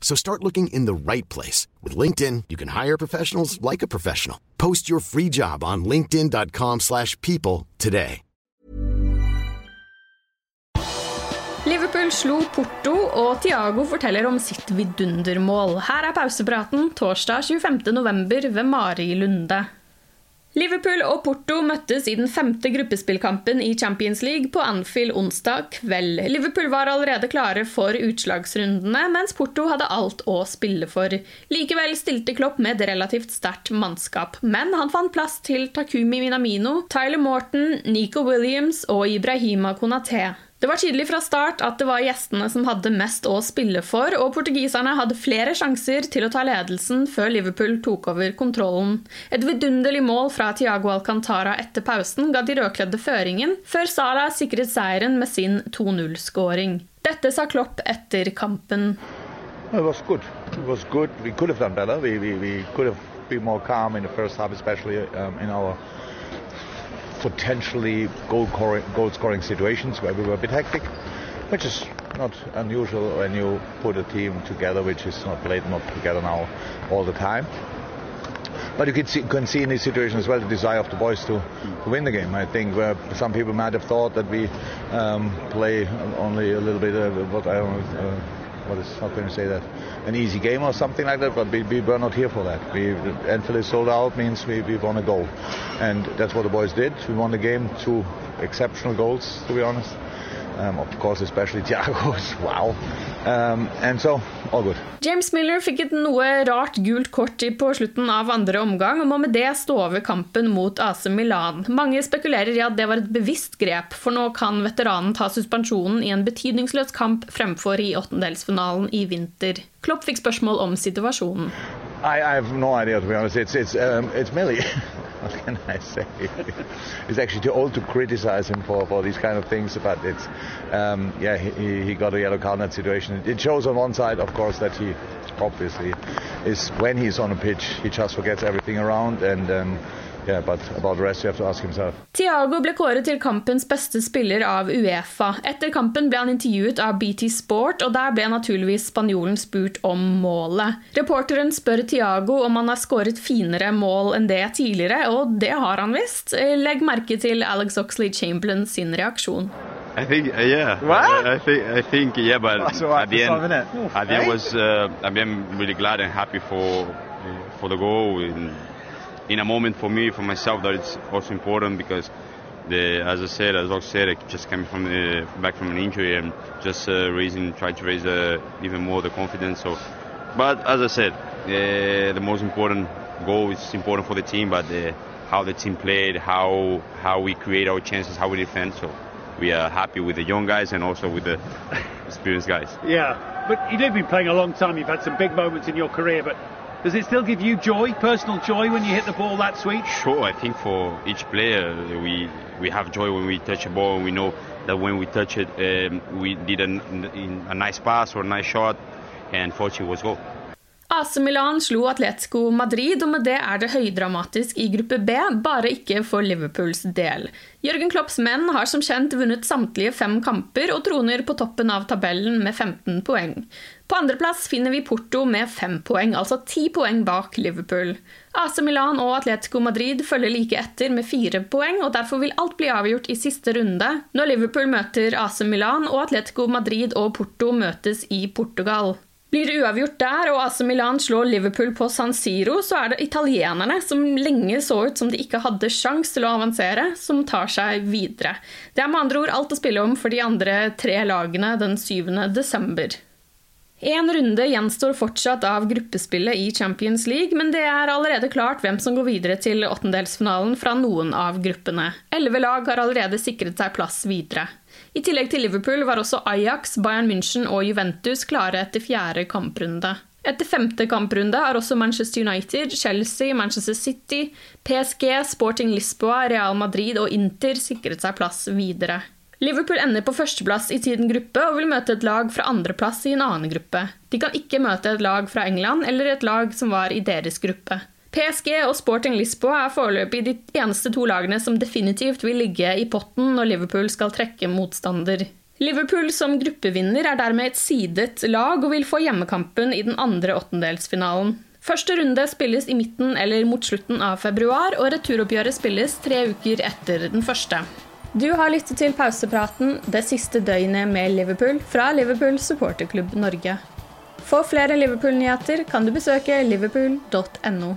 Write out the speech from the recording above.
So start looking in the right place. With LinkedIn, you can hire professionals like a professional. Post your free job on linkedin.com slash people today. Liverpool slo Porto, og Tiago forteller om sitt vidundermål. Her er pausepraten torsdag 25.11. ved Mari Lunde. Liverpool og Porto møttes i den femte gruppespillkampen i Champions League på Anfield onsdag kveld. Liverpool var allerede klare for utslagsrundene, mens Porto hadde alt å spille for. Likevel stilte Klopp med et relativt sterkt mannskap, men han fant plass til Takumi Minamino, Tyler Morton, Nico Williams og Ibrahima Konaté. Det var tydelig fra start at det var gjestene som hadde mest å spille for, og portugiserne hadde flere sjanser til å ta ledelsen før Liverpool tok over kontrollen. Et vidunderlig mål fra Tiago Alcantara etter pausen ga de rødkledde føringen, før Salah sikret seieren med sin 2-0-skåring. Dette sa Klopp etter kampen. It was good. It was good. We could have done better. We, we, we could have been more calm in the first half, potentially goal, scoring situations where we were a bit hectic, which is not unusual when you put a team together which is not played not together now all the time. But you can see, can see in this situation as well the desire of the boys to, to win the game. I think where some people might have thought that we um, play only a little bit of what I don't know. What is how can you say that? An easy game or something like that but we, we were not here for that. We Anfield is sold out means we, we won a goal. And that's what the boys did. We won the game two exceptional goals to be honest um, of course especially Thiago's wow um, and so all good James Miller fikk et noe rart gult kort på slutten av andre omgang og må med det stå over kampen mot AC Milan. Mange spekulerer i at det var et bevisst grep, for nå kan veteranen ta suspensjonen i en betydningsløs kamp fremfor i åttendelsfinalen i vinter. Klopp fikk spørsmål om situasjonen. I, I have no idea, to be honest. It's, it's, um, it's Millie. what can I say? it's actually too old to criticize him for, for these kind of things, but it's, um, yeah, he, he got a yellow card in that situation. It shows on one side, of course, that he obviously is when he's on a pitch, he just forgets everything around and. Um, Yeah, Tiago ble kåret til kampens beste spiller av Uefa. Etter kampen ble han intervjuet av BT Sport, og der ble naturligvis spanjolen spurt om målet. Reporteren spør Tiago om han har skåret finere mål enn det tidligere, og det har han visst. Legg merke til Alex Oxley Chamberlain sin reaksjon. I think uh, yeah. What? I, I think I think yeah, but at the end, at the end was uh, I'm really glad and happy for for the goal. And, in a moment for me, for myself, that it's also important because, the, as I said, as I said, I just came from the, back from an injury and just uh, raising, trying to raise uh, even more the confidence. So, but as I said, uh, the most important goal is important for the team, but how the team played, how how we create our chances, how we defend. So we are happy with the young guys and also with the experienced guys. Yeah, but you've been playing a long time. You've had some big moments in your career, but does it still give you joy, personal joy, when you hit the ball that sweet? Sure, I think for each player, we we have joy when we touch a ball, and we know that when we touch it, um, we did a, a nice pass or a nice shot, and fortunately was goal. AC Milan slo Atletico Madrid, og med det er det høydramatisk i gruppe B, bare ikke for Liverpools del. Jørgen Klopps menn har som kjent vunnet samtlige fem kamper og troner på toppen av tabellen med 15 poeng. På andreplass finner vi Porto med fem poeng, altså ti poeng bak Liverpool. AC Milan og Atletico Madrid følger like etter med fire poeng, og derfor vil alt bli avgjort i siste runde, når Liverpool møter AC Milan og Atletico Madrid og Porto møtes i Portugal. Blir det uavgjort der, og AC Milan slår Liverpool på San Siro, så er det italienerne, som lenge så ut som de ikke hadde sjans til å avansere, som tar seg videre. Det er med andre ord alt å spille om for de andre tre lagene den 7. desember. En runde gjenstår fortsatt av gruppespillet i Champions League, men det er allerede klart hvem som går videre til åttendelsfinalen fra noen av gruppene. Elleve lag har allerede sikret seg plass videre. I tillegg til Liverpool var også Ajax, Bayern München og Juventus klare etter fjerde kamprunde. Etter femte kamprunde har også Manchester United, Chelsea, Manchester City, PSG, Sporting Lisboa, Real Madrid og Inter sikret seg plass videre. Liverpool ender på førsteplass i tiden gruppe og vil møte et lag fra andreplass i en annen gruppe. De kan ikke møte et lag fra England eller et lag som var i deres gruppe. PSG og Sporting Lisboa er foreløpig de eneste to lagene som definitivt vil ligge i potten når Liverpool skal trekke motstander. Liverpool som gruppevinner er dermed et sidet lag og vil få hjemmekampen i den andre åttendelsfinalen. Første runde spilles i midten eller mot slutten av februar, og returoppgjøret spilles tre uker etter den første. Du har lyttet til pausepraten det siste døgnet med Liverpool fra Liverpool supporterklubb Norge. For flere Liverpool-nyheter kan du besøke liverpool.no.